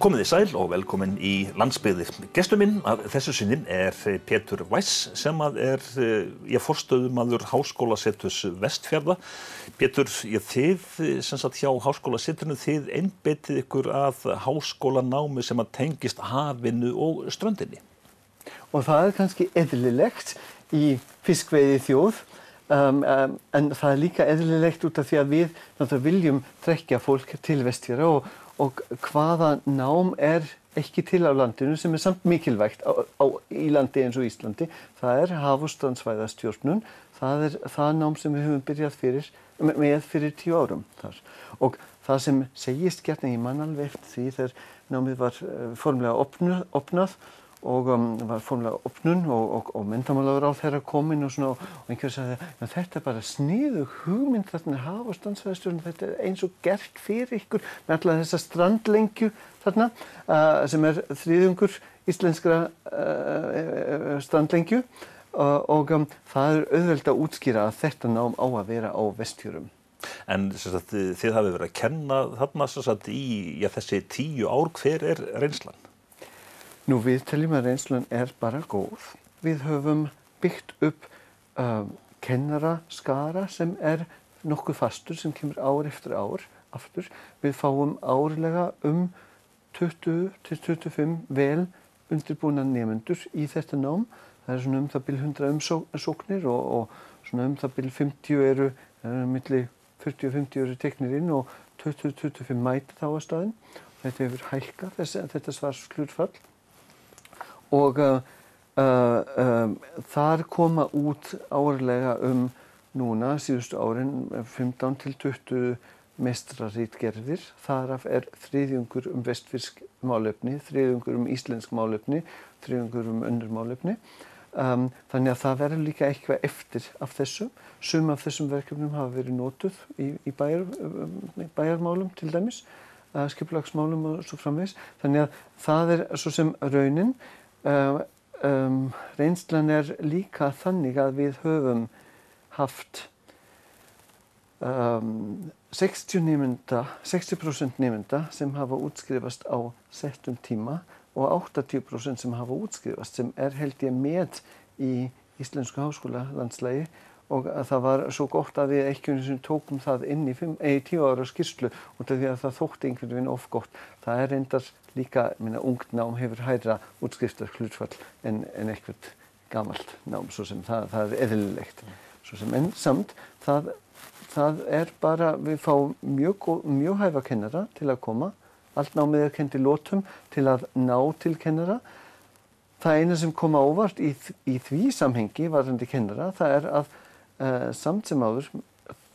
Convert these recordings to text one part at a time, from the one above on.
Komið í sæl og velkomin í landsbyggði. Gestur minn að þessu sinni er Pétur Væss sem er ég forstöðumadur Háskólasettus Vestfjörða. Pétur, ég þið sem sagt hjá Háskólasettinu þið einbetið ykkur að háskólanámi sem að tengist hafinu og ströndinni. Og það er kannski eðlilegt í fiskveiði þjóð um, um, en það er líka eðlilegt út af því að við viljum trekja fólk til Vestfjörða og og hvaða nám er ekki til á landinu sem er samt mikilvægt á, á, í landi eins og Íslandi. Það er hafustrandsvæðastjórnun, það er það nám sem við höfum byrjað fyrir, með fyrir tíu árum þar. Og það sem segist gert en ég man alveg eftir því þegar námið var eh, formlega opnað og um, var fórnlega opnun og, og, og myndamálagur á þeirra komin og, og einhver sagði að þetta er bara sniðu hugmynd þarna hafa standsvæðastjórn þetta er eins og gert fyrir ykkur með alltaf þessa strandlengju þarna uh, sem er þrýðungur íslenskra uh, strandlengju uh, og um, það er auðveld að útskýra að þetta nám á að vera á vestfjörum. En sagt, þið hafið verið að kenna þarna sagt, í já, þessi tíu ár, hver er reynslan? Nú við teljum að reynslan er bara góð. Við höfum byggt upp uh, kennaraskara sem er nokkuð fastur sem kemur ár eftir ár aftur. Við fáum árlega um 20-25 vel undirbúna nefnendur í þetta nám. Það er svona um það byrj 100 umsóknir og, og svona um það byrj 50 eru, það eru millir 40 og 50 eru teknir inn og 20-25 mæti þá að staðin. Þetta hefur hækkað, þetta svarsklurfall og uh, uh, um, þar koma út árlega um núna síðustu árin 15 til 20 mestrarítgerðir. Þaraf er þriðjungur um vestfyrsk málefni, þriðjungur um íslensk málefni, þriðjungur um önnur málefni. Um, þannig að það verður líka eitthvað eftir af þessu. Sum af þessum verkefnum hafa verið nótuð í, í bæjar, um, bæjarmálum til dæmis, skiplagsmálum og svo framvegs. Þannig að það er svo sem raunin. Um, reynslan er líka þannig að við höfum haft um, 60 nefnda, 60% nefnda sem hafa útskrifast á settum tíma og 80% sem hafa útskrifast sem er held ég með í Íslensku háskóla landslægi og það var svo gott að við eins og tókum það inn í, fimm, í tíu ára skýrslu út af því að það þótti einhvern veginn of gott. Það er reyndar líka, minna, ungt nám hefur hæra útskriftar hlutfall en, en eitthvað gamalt nám, svo sem það, það er eðlilegt. Svo sem en samt, það, það er bara, við fáum mjög, mjög hæfa kennara til að koma, allt námið er kendi lótum til að ná til kennara. Það eina sem koma óvart í, í því samhengi varðandi kennara, það er að samt sem áður,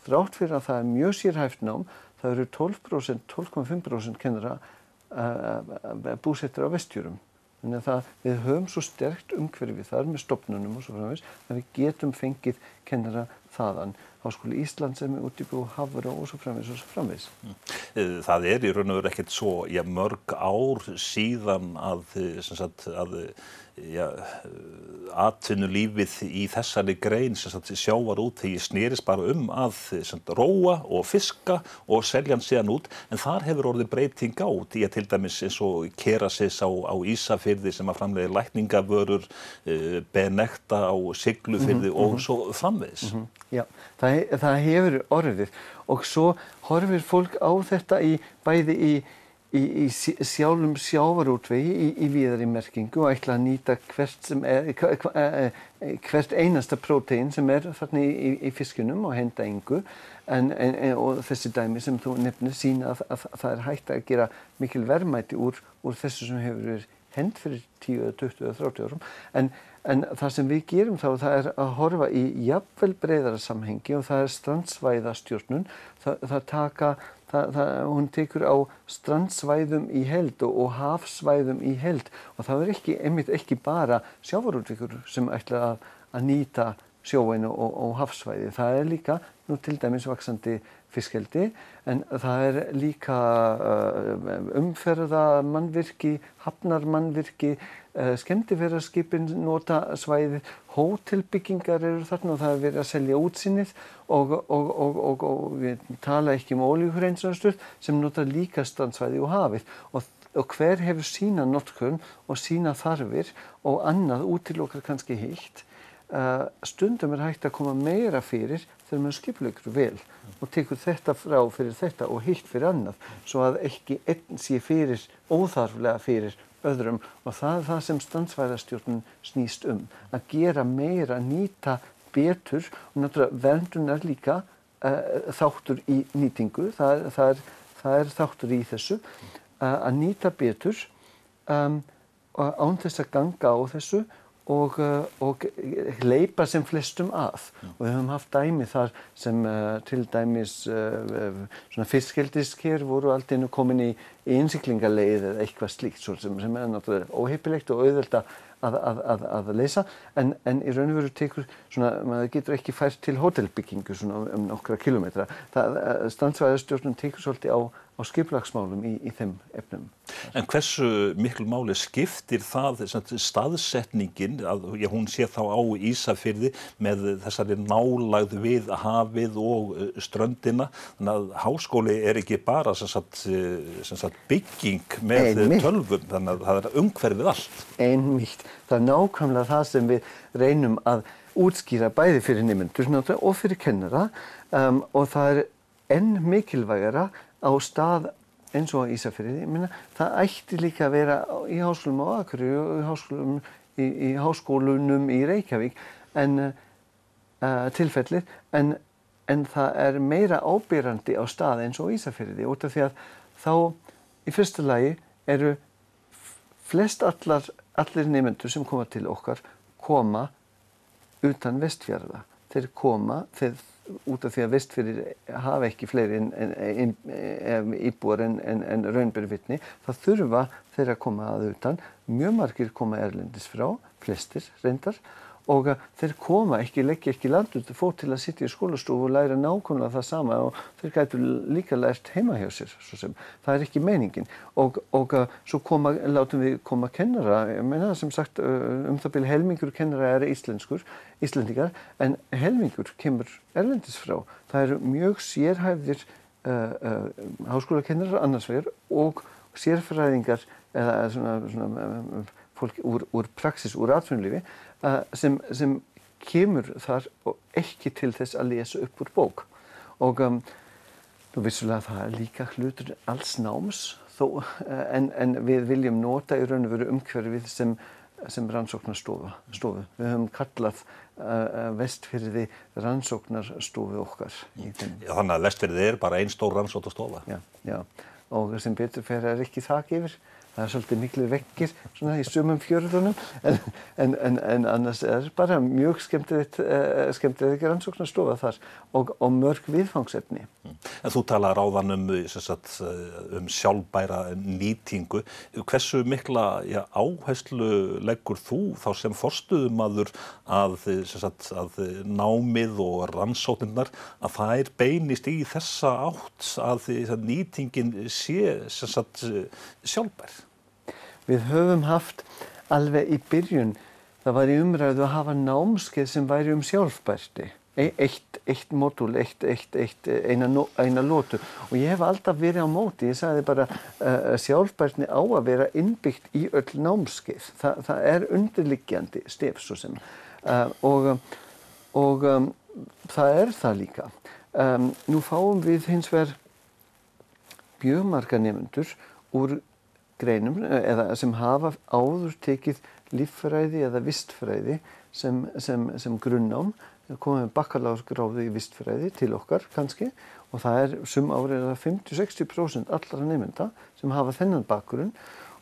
þrátt fyrir að það er mjög sérhæft nám, það eru 12%, 12,5% kennara uh, uh, búsettir á vestjurum. Þannig að það, við höfum svo sterkt umhverfið þar með stopnunum og svo framvegs að við getum fengið kennara þaðan. Háskóli Ísland sem er út í búið hafur og svo framvegs og svo framvegs. Mm. Það er í raun og veru ekkert svo já, mörg ár síðan að, sagt, að ja, atvinnulífið í þessari grein sagt, sjávar út þegar ég snýris bara um að sagt, róa og fiska og selja hann síðan út en þar hefur orðið breyting átt í að til dæmis eins og Kerasis á, á Ísafyrði sem að framlega lækningavörur Benekta á Siglufyrði mm -hmm, og mm -hmm. svo framvegs mm -hmm. Já, það, það hefur orðið. Og svo horfir fólk á þetta í bæði í í, í sjálfum sjávarútvegi í, viðari merkingu og ætla að nýta hvert, er, hvert einasta prótein sem er í, fiskunum og henda yngu en, en, og þessi dæmi sem þú nefnir sína að, að, að það er hægt að gera mikil verðmæti úr, úr þessu sem hefur verið hend fyrir 10, 20 eða 30 árum. En, en það sem við gerum þá það er að horfa í jafnvel breyðara samhengi og það er strandsvæðastjórnun. Það, það taka það, það, hún tekur á strandsvæðum í held og, og hafsvæðum í held. Og það er ekki, einmitt ekki bara sjávarútvíkur sem ætla að, að nýta sjóinu og, og hafsvæði. Það er líka nú til dæmis vaksandi fiskeldi en það er líka uh, umferðamannvirki, hafnarmannvirki, uh, skemmtifæraskipin nota svæði, hótelbyggingar eru þarna og það er verið að selja útsinnið og, og, og, og við tala ekki um ólíkurreinsanstöð sem nota líka strandsvæði og hafið og hver hefur sína notkun og sína þarfir og annað útilokkar kannski heilt. Stundum er hægt að koma meira fyrir þegar maður skipleikur vel og tekur þetta frá fyrir þetta og heilt fyrir annað svo að ekki einn sé fyrir óþarflega fyrir öðrum. Og það er það sem standsvæðastjórnun snýst um að gera meira, nýta betur og náttúrulega verndun er líka uh, þáttur í nýtingu, það, það, er, það er þáttur í þessu uh, að nýta betur um, án þess að ganga á þessu og, uh, og leipa sem flestum að. Mm. og við höfum haft dæmi þar sem uh, til dæmis uh, svona fiskheldisker voru alltaf inn og komin í einsiklingarleið eða eitthvað slíkt sem, sem er náttúrulega óheipilegt og auðvelt að, að, að, að leysa en, en í raun og veru tekur svona, maður getur ekki fært til hótelbyggingu svona um nokkra kilometra standsvæðarstjórnum tekur svolítið á á skiplagsmálum í, í þeim efnum. En hversu miklu máli skiptir það staðsetningin að já, hún sé þá á Ísafyrði með þessari nálagð við hafið og uh, ströndina þannig að háskóli er ekki bara sem sagt, uh, sem sagt, bygging með Einmitt. tölvum þannig að það er umhverfið allt. Einmitt. Það er nákvæmlega það sem við reynum að útskýra bæði fyrir nefndur og fyrir kennara um, og það er enn mikilvægara á stað eins og Ísafjörði, það ætti líka að vera í háskólum á Akureyri og í háskólum í, í, háskólunum í Reykjavík en uh, tilfellir, en, en það er meira ábyrrandi á stað eins og Ísafjörði út af því að þá í fyrsta lagi eru flest allar, allir nefnendur sem koma til okkar koma utan vestfjörða. Þeir koma, þeir út af því að vestfyrir hafa ekki fleiri íbúar en, en, en raunbyrjuvitni, það þurfa þeirra að koma að utan. Mjög margir koma erlendis frá, flestir reyndar, og þeir koma ekki, leggja ekki landur fór til að sitja í skólastofu og læra nákvæmlega það sama og þeir gætu líka lært heima hjá sér það er ekki meiningin. Og, og svo koma, látum við koma kennara, ég meina sem sagt um það byrju helmingur kennara er íslenskur íslendingar, en helmingur kemur erlendis frá. Það eru mjög sérhæfðir uh, uh, háskólakennarar annars vegar og sérfræðingar eða svona, svona fólk úr, úr praxis, úr atvinnulífi sem, sem kemur þar og ekki til þess að lesa upp úr bók og um, nú vissulega það er líka hlutur alls náms þó, uh, en, en við viljum nota í raun og veru umhverfið sem, sem rannsóknarstofu. Við höfum kallað uh, vestfyrði rannsóknarstofu okkar. Já, þannig að vestfyrði er bara einn stór rannsóknarstofa. Já, já, og sem betur fer er ekki þakk yfir það er svolítið miklu vekkir svona í sumum fjörðunum en, en, en, en annars er bara mjög skemmtilegt uh, skemmtilegt rannsóknarstofa þar og, og mörg viðfangsefni. En þú talar áðan um, sagt, eh, um sjálfbæra nýtingu. Hversu mikla já, áherslu leggur þú þá sem forstuðumadur að, sagt, að námið og rannsóknirnar að það er beinist í þessa átt að, að nýtingin sé sagt, sjálfbær? Við höfum haft alveg í byrjun, það var í umræðu að hafa námskeið sem væri um sjálfbærti. E, eitt, eitt mótul, eitt, eitt, eitt, eina, eina lótu og ég hef alltaf verið á móti, ég sagði bara uh, sjálfbærtni á að vera innbyggt í öll námskeið, Þa, það er undirliggjandi stef svo sem uh, og, og um, það er það líka. Um, nú fáum við hins vegar bjögmarka nefndur úr greinum eða sem hafa áður tekið líffræði eða vistfræði sem, sem, sem grunnám komið með bakkaláðsgráði í vistfræði til okkar kannski og það er sum árið að 50-60% allra nefnda sem hafa þennan bakgrunn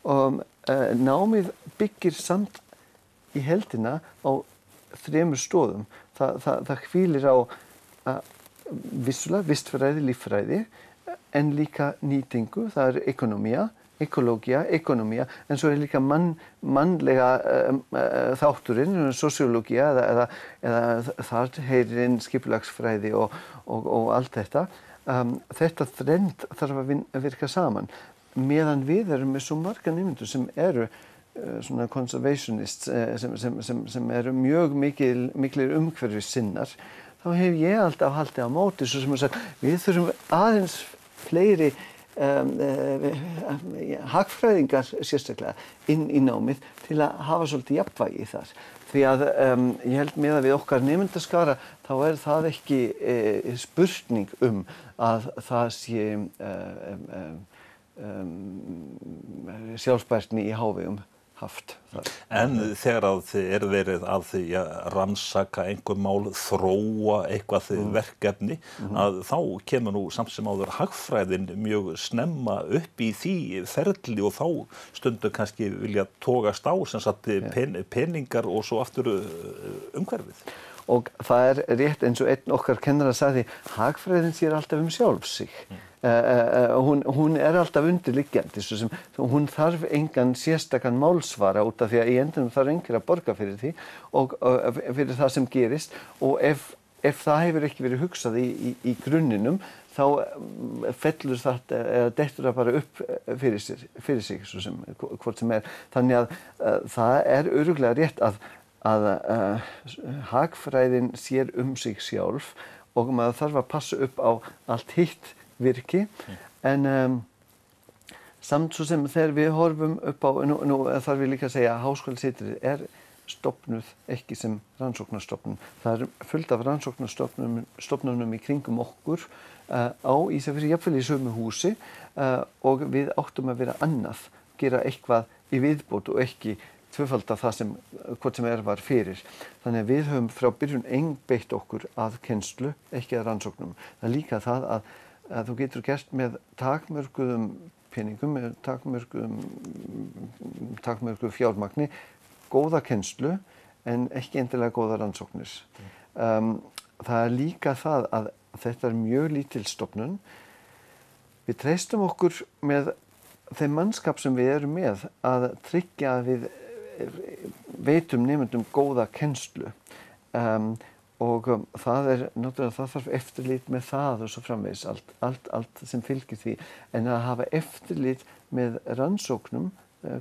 og e, námið byggir samt í heldina á þremur stóðum. Það, það, það hvílir á vissulega vistfræði, líffræði en líka nýtingu, það er ekonomía ekológia, ekonomía, en svo er líka mann, mannlega um, uh, þátturinn, sosiológia eða, eða, eða þar heyrinn skipulagsfræði og, og, og allt þetta. Um, þetta þrend þarf að, vin, að virka saman meðan við erum með svo marga nefndur sem eru uh, svona conservationists uh, sem, sem, sem, sem eru mjög mikil, miklir umhverfis sinnar þá hef ég alltaf haldið á móti svo sem að við þurfum aðeins fleiri uh, hagfræðingar sérstaklega inn í námið til að hafa svolítið jafnvægi þar. Því að um, ég held með að við okkar nefndaskara þá er það ekki uh, spurning um að það sé um, um, sjálfsbærtni í hávegum haft. Þar. En þegar að þið eru verið að því að rannsaka einhver mál, þróa eitthvað mm. verkefni, mm -hmm. að þá kemur nú samt sem áður hagfræðin mjög snemma upp í því ferli og þá stundur kannski vilja tókast á sem sagt pen, peningar og svo aftur uh, umhverfið. Og það er rétt eins og einn okkar kennar að sagði, hagfræðin sér alltaf um sjálf sig. Mm. Uh, uh, hún, hún er alltaf undirliggjandi hún þarf engan sérstakann málsvara út af því að í endunum þarf engir að borga fyrir því og uh, fyrir það sem gerist og ef, ef það hefur ekki verið hugsað í, í, í grunninum þá fellur það eða dettur það bara upp fyrir, sér, fyrir sig sem, hvort sem er þannig að það er öruglega rétt að, að hagfræðin sér um sig sjálf og maður þarf að passa upp á allt hitt virki mm. en um, samt svo sem þegar við horfum upp á, nú, nú þarf við líka að segja að háskóliseitrið er stopnuð ekki sem rannsóknarstopnum. Það er fullt af rannsóknarstopnunum í kringum okkur uh, á Ísafjörði, jafnvel í sömu húsi uh, og við áttum að vera annað, gera eitthvað í viðbót og ekki tvöfalda það sem, hvort sem er var fyrir. Þannig að við höfum frá byrjun engbeitt okkur að kennslu, ekki að rannsóknum. Það er líka það að að þú getur gert með takmörguðum peningum, með takmörguðum takmörguð fjármagni góða kennslu en ekki endilega góða rannsóknir. Um, það er líka það að þetta er mjög lítil stopnun. Við treystum okkur með þeim mannskap sem við erum með að tryggja að við veitum nefndum góða kennslu. Um, og um, það er náttúrulega það þarf eftirlit með það og svo framvegs allt, allt, allt sem fylgir því en að hafa eftirlit með rannsóknum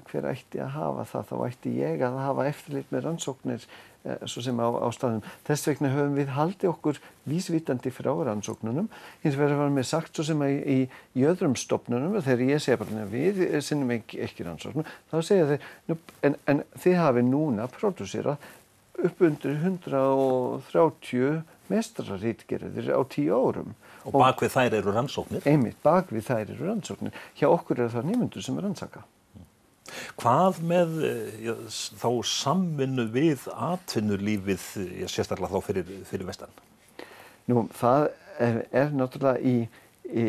hver ætti að hafa það þá ætti ég að hafa eftirlit með rannsóknir uh, svo sem á, á staðum þess vegna höfum við haldið okkur vísvitandi frá rannsóknunum hins vegar var mér sagt svo sem í, í öðrum stopnunum þegar ég segja bara við sinnum ekki, ekki rannsóknum þá segja þeir en, en þið hafi núna prodúsirað upp undir 130 mestrarítgerðir á tíu árum. Og bakvið þær eru rannsóknir? Einmitt, bakvið þær eru rannsóknir. Hjá okkur er það nýmundur sem er rannsaka. Hvað með já, þá samvinnu við atvinnulífið, já, sérstaklega þá fyrir, fyrir vestan? Nú, það er, er náttúrulega í, í,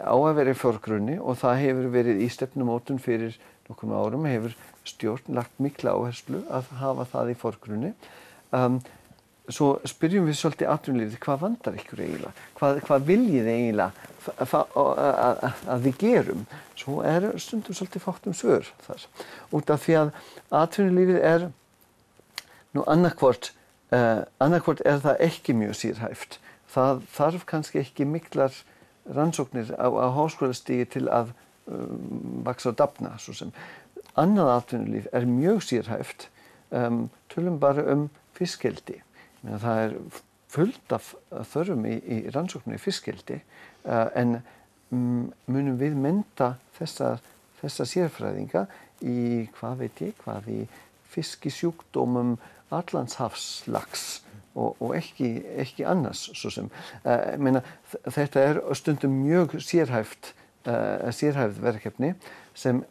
á að vera í förgrunni og það hefur verið í stefnumótun fyrir nokkrum árum, hefur stjórn lagt mikla áherslu að hafa það í forgrunni. Um, svo spyrjum við svolítið atvinnulífið hvað vandar ykkur eiginlega, hvað, hvað viljið eiginlega að, að við gerum. Svo er stundum svolítið fátt um svör þar. Út af því að atvinnulífið er nú annarkvort, uh, annarkvort er það ekki mjög sírhæft. Það þarf kannski ekki miklar rannsóknir á, á háskólastígi til að um, vaksa á dapna svo sem annað atvinnulíf er mjög sérhæft um, tölum bara um fiskkeldi það er fullt af þörfum í, í rannsóknu í fiskkeldi uh, en um, munum við mynda þessa, þessa sérfræðinga í hvað veit ég hvað í fiskisjúkdómum allandshafslags og, og ekki, ekki annars sem, uh, meina, þetta er stundum mjög sérhæft uh, sérhæft verkefni sem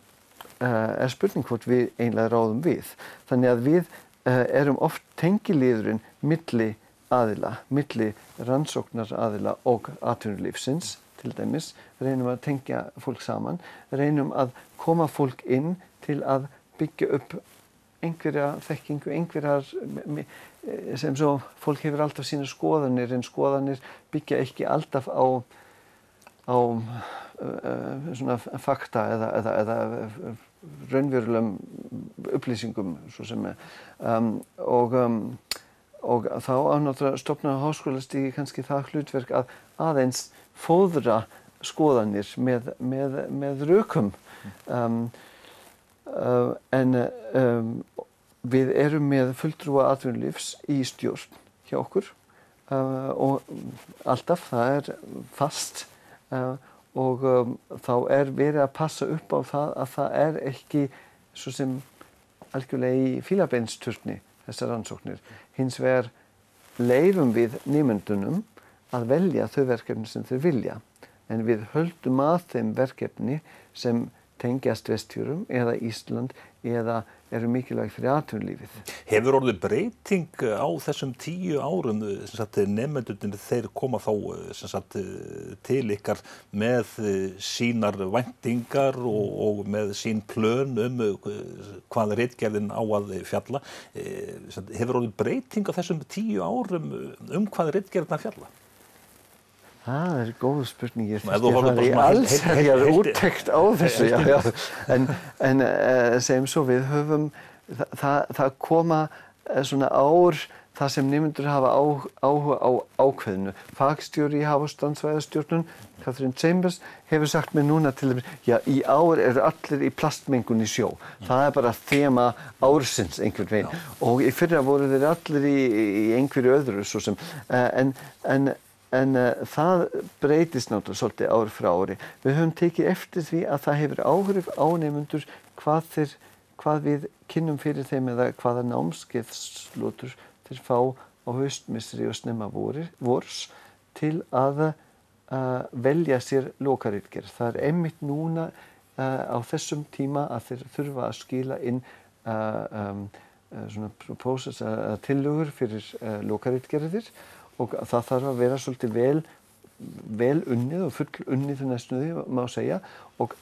er spurning hvort við einlega ráðum við. Þannig að við erum oft tengiliðurinn milli aðila, milli rannsóknar aðila og atvinnulífsins til dæmis, reynum að tengja fólk saman, reynum að koma fólk inn til að byggja upp einhverja þekkingu, einhverjar sem svo fólk hefur alltaf sína skoðanir en skoðanir byggja ekki alltaf á, á uh, svona fakta eða, eða, eða raunverulegum upplýsingum um, og, um, og þá ánáttúrulega stopnaði háskólastígi kannski það hlutverk að aðeins fóðra skoðanir með, með, með rökum. Um, uh, en um, við erum með fulltrúa atvinnulífs í stjórn hjá okkur uh, og alltaf það er fast uh, og um, þá er verið að passa upp á það að það er ekki svo sem algjörlega í fílabeinsturni þessar rannsóknir. Hins vegar leifum við nýmyndunum að velja þau verkefni sem þau vilja en við höldum að þeim verkefni sem tengjast vestfjörum eða Ísland eða eru mikilvægt fyrir atvinnulífið. Hefur orðið breyting á þessum tíu árum nefndundin þeir koma þá sagt, til ykkar með sínar vendingar og, og með sín plön um hvað reitgerðin á að fjalla. Hefur orðið breyting á þessum tíu árum um hvað reitgerðin að fjalla? Það er góð spurning, ég finnst ég að það er alls herjar úttekt á þessu, já, já. en, en uh, segjum svo við höfum, það, það, það koma uh, svona ár það sem nefndur hafa áhuga á ákveðinu. Fagstjóri í Hafastrandsvæðastjórnun, Catherine Chambers, hefur sagt mér núna til að já, í ár eru allir í plastmengun í sjó. Það er bara þema ársins einhvern veginn og í fyrra voru þeir allir í, í einhverju öðru svo sem, uh, en, en en uh, það breytist náttúrulega svolítið ár frá ári. Við höfum tekið eftir því að það hefur áhrif á nefnundur hvað, þeir, hvað við kynnum fyrir þeim eða hvaða námskeiðslutur þeir fá á haustmissri og snemma vorir, vors til að uh, velja sér lokaritgerð. Það er einmitt núna uh, á þessum tíma að þeir þurfa að skila inn um, svona prósess að tilugur fyrir lokaritgerðir og það þarf að vera svolítið vel, vel unnið og full unnið til næstuði má segja. Og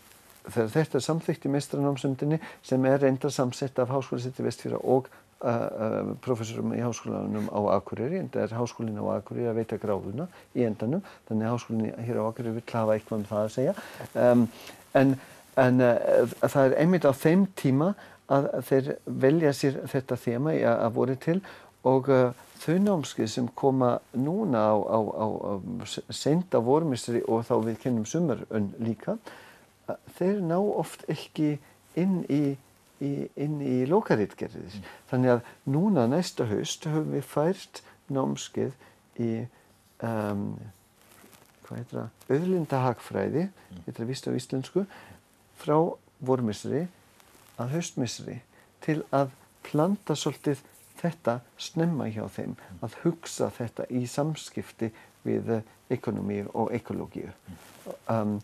þegar þetta er samþygt í meistranámsundinni sem er reynda samsett af Háskólisetti Vestfjörða og uh, uh, professorum í Háskólanum á Akureyri en það er Háskólin á Akureyri að veita gráðuna í endanum. Þannig að Háskólin hér á Akureyri vil hafa eitthvað um það að segja. Um, en, en uh, það er einmitt á þeim tíma að þeir velja sér þetta þema að voru til. Og þau námskið sem koma núna á, á, á, á senda vormistri og þá við kennum sumarönn líka, þeir ná oft ekki inn í, í, inn í lokaritgerðis. Mm. Þannig að núna næsta haust höfum við fært námskið í um, hvað heitir það, auðlindahagfræði, mm. þetta er vist á íslensku, frá vormistri að haustmistri til að planta svolítið þetta snemma hjá þeim að hugsa þetta í samskipti við ekonomi og ekológíu. Um,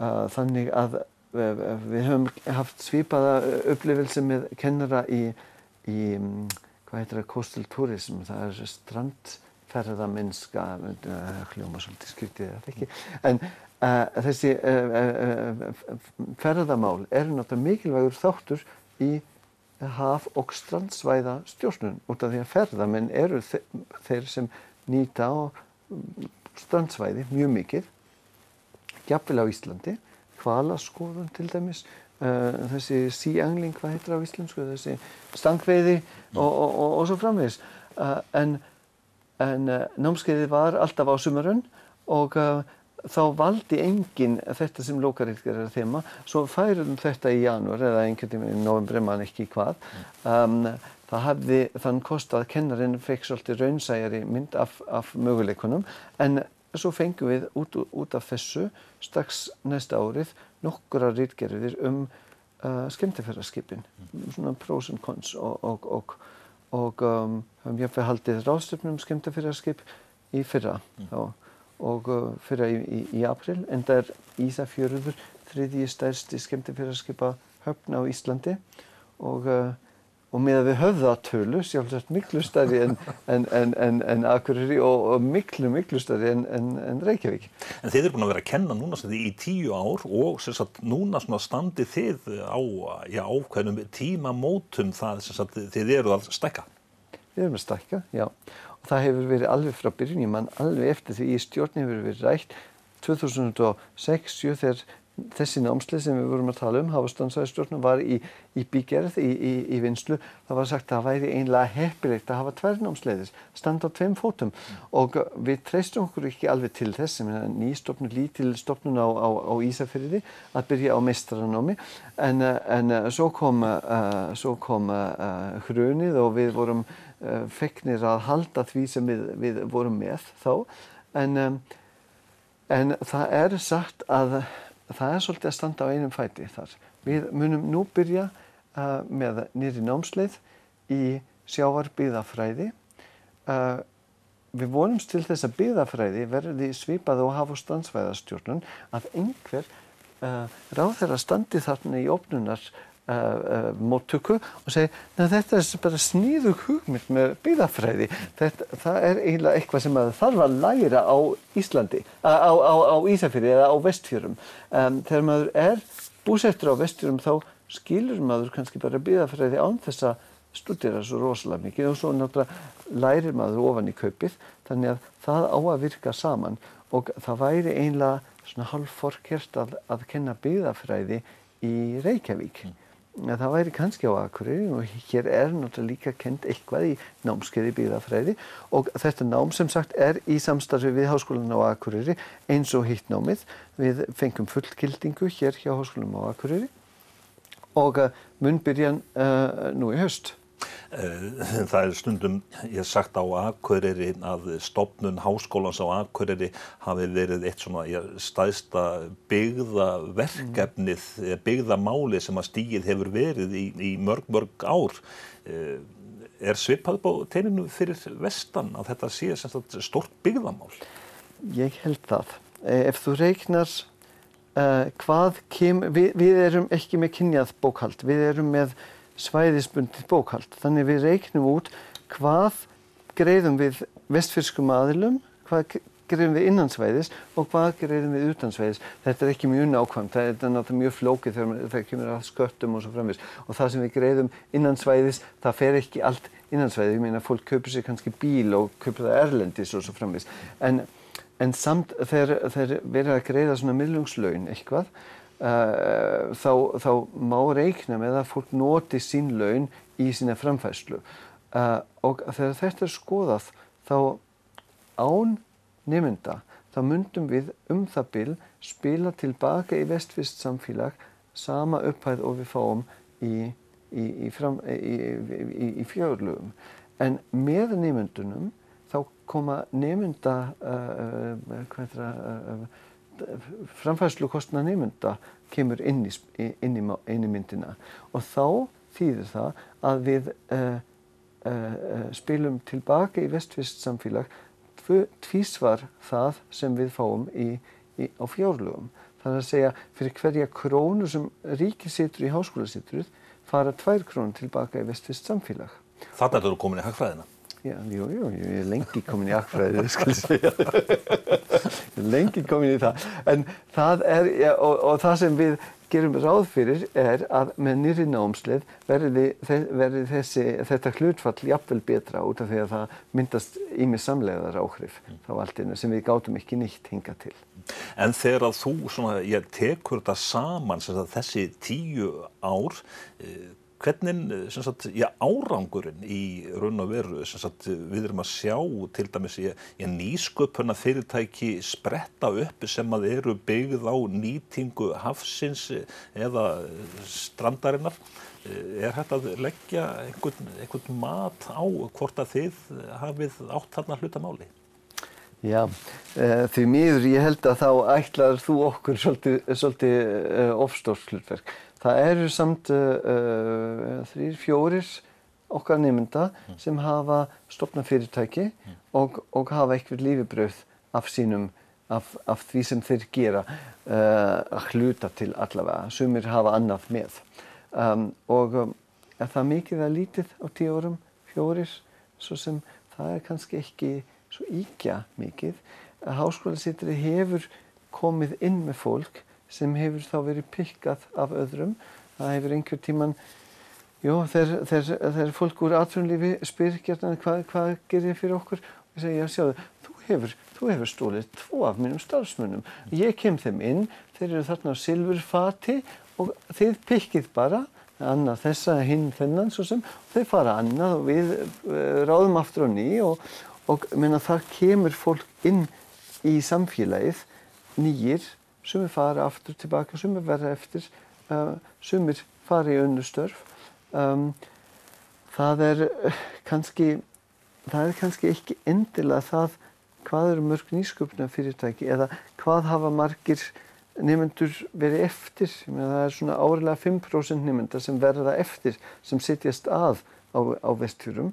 uh, þannig að uh, við höfum haft svipaða upplifilsi með kennara í, í um, hvað heitir það, coastal tourism, það er strandferðamennska, hljóma svolítið skritið þetta ekki, en uh, þessi uh, uh, ferðamál er náttúrulega mikilvægur þáttur í haf- og strandsvæða stjórnun út af því að ferðamenn eru þe þeir sem nýta á mm, strandsvæði mjög mikið jafnvel á Íslandi hvalaskoðun til dæmis uh, þessi síangling, hvað heitir á íslensku þessi stangveiði mm. og, og, og, og svo framvegs uh, en, en uh, námskeiði var alltaf á sumarun og þá valdi enginn þetta sem lókarítkar er að þema. Svo færum þetta í janúar eða einhvern tíma í novembri mann ekki hvað. Um, það hafði þann kost að kennarinn fekk svolítið raunsægari mynd af, af möguleikunum. En svo fengum við út, út af þessu strax næsta árið nokkura rítgerðir um uh, skemmtifæraskipin svona pros and cons og, og, og, og um, höfum jáfnveg haldið ráðstöfnum skemmtifæraskip í fyrra. Mm. þá og uh, fyrir í, í, april en það er Ísafjörður þriðji stærsti skemmtifélagsskipa höfn á Íslandi og, uh, og með að við höfðatölu sjálfsagt miklu stærri en, en, en, en Akureyri og, og miklu miklu stærri en Reykjavík. En þið eru búin að vera að kenna núna í tíu ár og sagt, núna standi þið á já, ákveðnum tímamótum það sagt, þið eru að stækka. Við erum að stækka, já það hefur verið alveg frá byrjun, ég mann alveg eftir því í stjórn hefur verið rætt 2006 þegar þessi námsleið sem við vorum að tala um, hafastandsæðistjórnum, var í, í bígerð, í, í, í vinslu. Það var sagt að það væri einlega heppilegt að hafa tvær námsleiðis, standa á tveim fótum mm. og við treystum okkur ekki alveg til þess, nýstofnun, lítil stofnun á, á, á Ísafyrði að byrja á meistaranámi en, en svo kom, uh, svo kom uh, hrunið og við vorum fegnir að halda því sem við, við vorum með þá en En það er sagt að það er svolítið að standa á einum fæti þar. Við munum nú byrja uh, með nýri námsleið í sjávarbyðafræði. Uh, við vonumst til þess að byðafræði verði svipað og haf- og strandsvæðastjórnun að einhver uh, ráð þeirra standi þarna í opnunar uh, uh, móttöku og segi þetta er bara sníðu hugmynd með byðafræði. Það er eiginlega eitthvað sem maður þarf að læra á Íslandi, á, á, á Ísafjörði eða á vestfjörum. Um, þegar maður er búsettur á vestfjörum þá skilur maður kannski bara byðafræði án þess að studera svo rosalega mikið og svo náttúrulega lærir maður ofan í kaupið þannig að það á að virka saman og það væri einlega svona halv forkert að, að kenna byggðafræði í Reykjavík. Mm. Það væri kannski á Akureyri og hér er náttúrulega líka kent eitthvað í námskeiði byggðafræði og þetta nám sem sagt er í samstarfi við Háskólan á Akureyri eins og hitt námið. Við fengum fullkildingu hér hjá Háskólanum á Akureyri og mun byrjan uh, nú í höst. Það er stundum, ég hef sagt á Akureyri að stopnun háskólans á Akureyri hafi verið eitt svona staðsta byggðaverkefnið, mm. byggðamáli sem að stígið hefur verið í, í mörg, mörg ár. Er svipað á teininu fyrir vestan að þetta sé stort byggðamál? Ég held það. Ef þú reiknar uh, hvað kem, við, við erum ekki með kynjað bókhald, við erum með svæðisbundið bókhald. Þannig við reiknum út hvað greiðum við vestfyrskum aðilum, hvað greiðum við innansvæðis og hvað greiðum við utansvæðis. Þetta er ekki mjög nákvæmt, það er náttúrulega mjög flókið þegar það kemur að sköttum og svo framvis. Og það sem við greiðum innansvæðis, það fer ekki allt innansvæði. Ég meina, fólk kaupir sér kannski bíl og kaupir það erlendis og svo framvis. En, en samt þegar verða að greiða svona millungslaun eitthvað, þá, þá má reikna með að fólk noti sín laun í sína framfæslu uh, og þegar þetta er skoðað þá án nefnda þá myndum við um það bil spila tilbaka í vestvist samfélag sama upphæð og við fáum í, í, í, í fjárlugum en með nefndunum þá koma nefnda uh, hvað er það framfærslu kostna nefnda kemur inn í, inn, í, inn í myndina og þá þýðir það að við uh, uh, spilum tilbaka í vestvist samfélag tvísvar það sem við fáum í, á fjárlugum. Það er að segja fyrir hverja krónu sem ríki situr í háskóla situr fara tvær krónu tilbaka í vestvist samfélag. Þannig að þú komin í hagfræðina? Já, jú, jú, ég er lengi komin í akkfræðið, skal ég segja. Ég er lengi komin í það. En það er, ja, og, og það sem við gerum ráð fyrir er að með nýri námslið verði, verði þessi, þetta hlutfall jafnvel betra út af því að það myndast ímið samlegaðar áhrif mm. þá allt einu sem við gátum ekki nýtt hinga til. En þegar að þú svona, ég tekur þetta saman, þessi tíu ár, hvernig sagt, já, árangurinn í raun og veru sagt, við erum að sjá til dæmis í, nýsköpuna fyrirtæki spretta upp sem að eru byggð á nýtingu hafsins eða strandarinnar er hægt að leggja einhvern, einhvern mat á hvort að þið hafið átt þarna hlutamáli? Já, uh, því miður ég held að þá ætlar þú okkur svolítið, svolítið ofstórt hlutverk. Það eru samt uh, þrýr, fjórir okkar nefnda mm. sem hafa stopnað fyrirtæki mm. og, og hafa eitthvað lífibröð af sínum, af, af því sem þeir gera að hluta til allavega. Sumir hafa annað með. Um, og um, er það mikið að lítið á tíu árum, fjórir, svo sem það er kannski ekki svo íkja mikið að háskólasitri hefur komið inn með fólk sem hefur þá verið pikkað af öðrum. Það hefur einhver tíman, jú, þegar fólk úr atvinnulífi spyr gert hvað, hvað gerir ég fyrir okkur og ég segi, já sjáðu, þú hefur, þú hefur stólið tvo af mínum starfsmunum. Ég kem þeim inn, þeir eru þarna á silfurfati og þið pikkið bara annað þessa hinn þennan svo sem og þeir fara annað og við uh, ráðum aftur á ný og, og menna, þar kemur fólk inn í samfélagið nýjir, sumir fara aftur tilbaka, sumir verða eftir, uh, sumir fara í önnu störf. Um, það er uh, kannski, það er kannski ekki endilega það hvað eru mörg nýsköpna fyrirtæki eða hvað hafa margir nefnendur verið eftir. Það er svona árilega 5% nefnenda sem verða eftir sem setjast að á, á vestfjörum.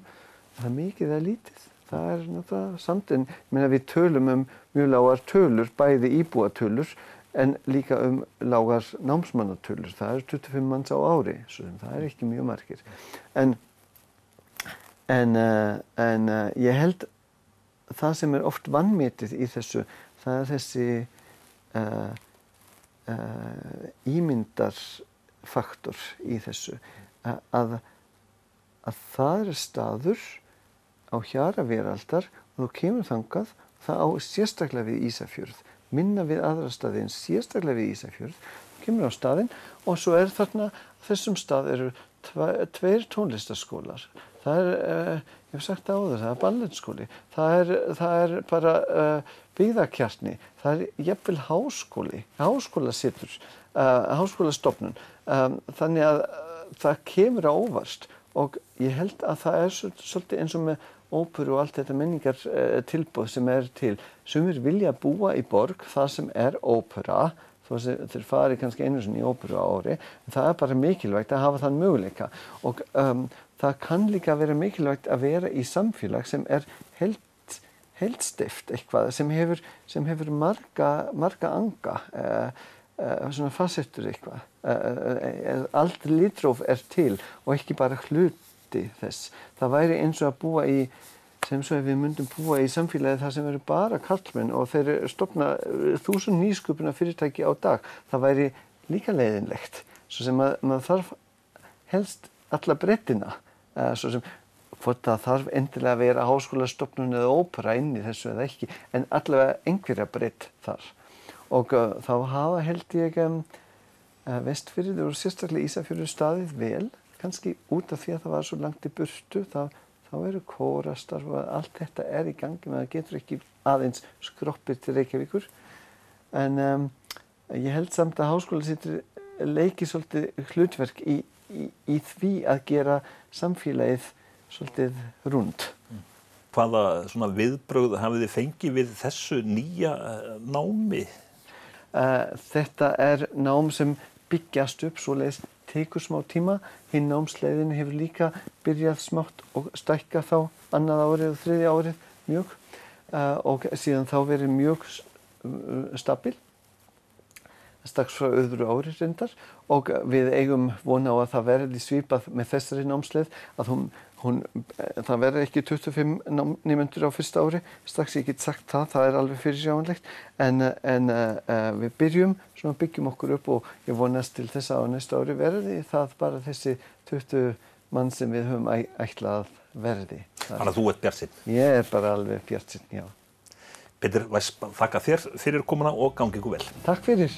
Það er mikið eða lítið. Það er náttúrulega samt en við tölum um mjög lágar tölur, bæði íbúatölur en líka um lágar námsmannatölur. Það er 25 manns á ári, svo það er ekki mjög margir. En, en, uh, en uh, ég held það sem er oft vannmetið í þessu, það er þessi uh, ímyndarfaktor í þessu. Að, að það er staður á hjara veraldar og þú kemur þangað, það á sérstaklega við Ísafjörð minna við aðra staði en sérstaklega við Ísafjörð, kemur á staðin og svo er þarna, þessum stað eru tveir tónlistaskólar. Það er, uh, ég hef sagt áður, það er balletskóli, það það er bara uh, byggðakjarni, það er jafnvel háskóli, háskólasittur, uh, háskólastofnun. Um, þannig að það kemur á óvast og ég held að það er svolítið eins og með óperu og allt þetta menningar uh, tilbúð sem er til. Sumir vilja búa í borg það sem er ópera, þeir fari kannski einu sinni í óperu á ári, en það er bara mikilvægt að hafa þann möguleika og um, það kann líka vera mikilvægt að vera í samfélag sem er held, heldstift eitthvað, sem hefur, sem hefur marga, marga anga, uh, uh, svona fasettur eitthvað. Allt litróf er til og ekki bara hlut hluti þess. Það væri eins og að búa í, sem svo ef við myndum búa í samfélagi þar sem eru bara kallmenn og þeir stopna uh, þúsund nýsköpuna fyrirtæki á dag. Það væri líka leiðinlegt. Svo sem að, maður þarf helst alla breytina. Uh, svo sem hvort það þarf endilega að vera háskólastofnun eða ópera inn í þessu eða ekki. En allavega einhverja breytt þar. Og uh, þá hafa held ég vestfyrir og sérstaklega Ísafjörður staðið vel kannski út af því að það var svo langt í burtu þá, þá eru kórastar og allt þetta er í gangi með að það getur ekki aðeins skroppir til Reykjavíkur en um, ég held samt að háskóla sýttir leiki svolítið hlutverk í, í, í því að gera samfélagið svolítið rund. Hvaða svona viðbröð hafið þið fengið við þessu nýja eh, námi? Uh, þetta er nám sem byggjast upp svo leiðist tekur smá tíma. Hinn námsleiðin hefur líka byrjað smátt og stækka þá annað árið og þriði árið mjög uh, og síðan þá verið mjög uh, stabil strax frá öðru árið reyndar og við eigum vona á að það verði svipað með þessari námsleið að hún Hún, eh, það verður ekki 25 nýmyndur á fyrsta ári, strax ég get sagt það, það er alveg fyrirsjáanlegt, en, en uh, við byrjum, svona byggjum okkur upp og ég vonast til þess að á næsta ári verði það bara þessi 20 mann sem við höfum ætlað verði. Þannig að þú ert bjart sinn? Ég er bara alveg bjart sinn, já. Petur, þakka þér fyrir komuna og gangi ykkur vel. Takk fyrir.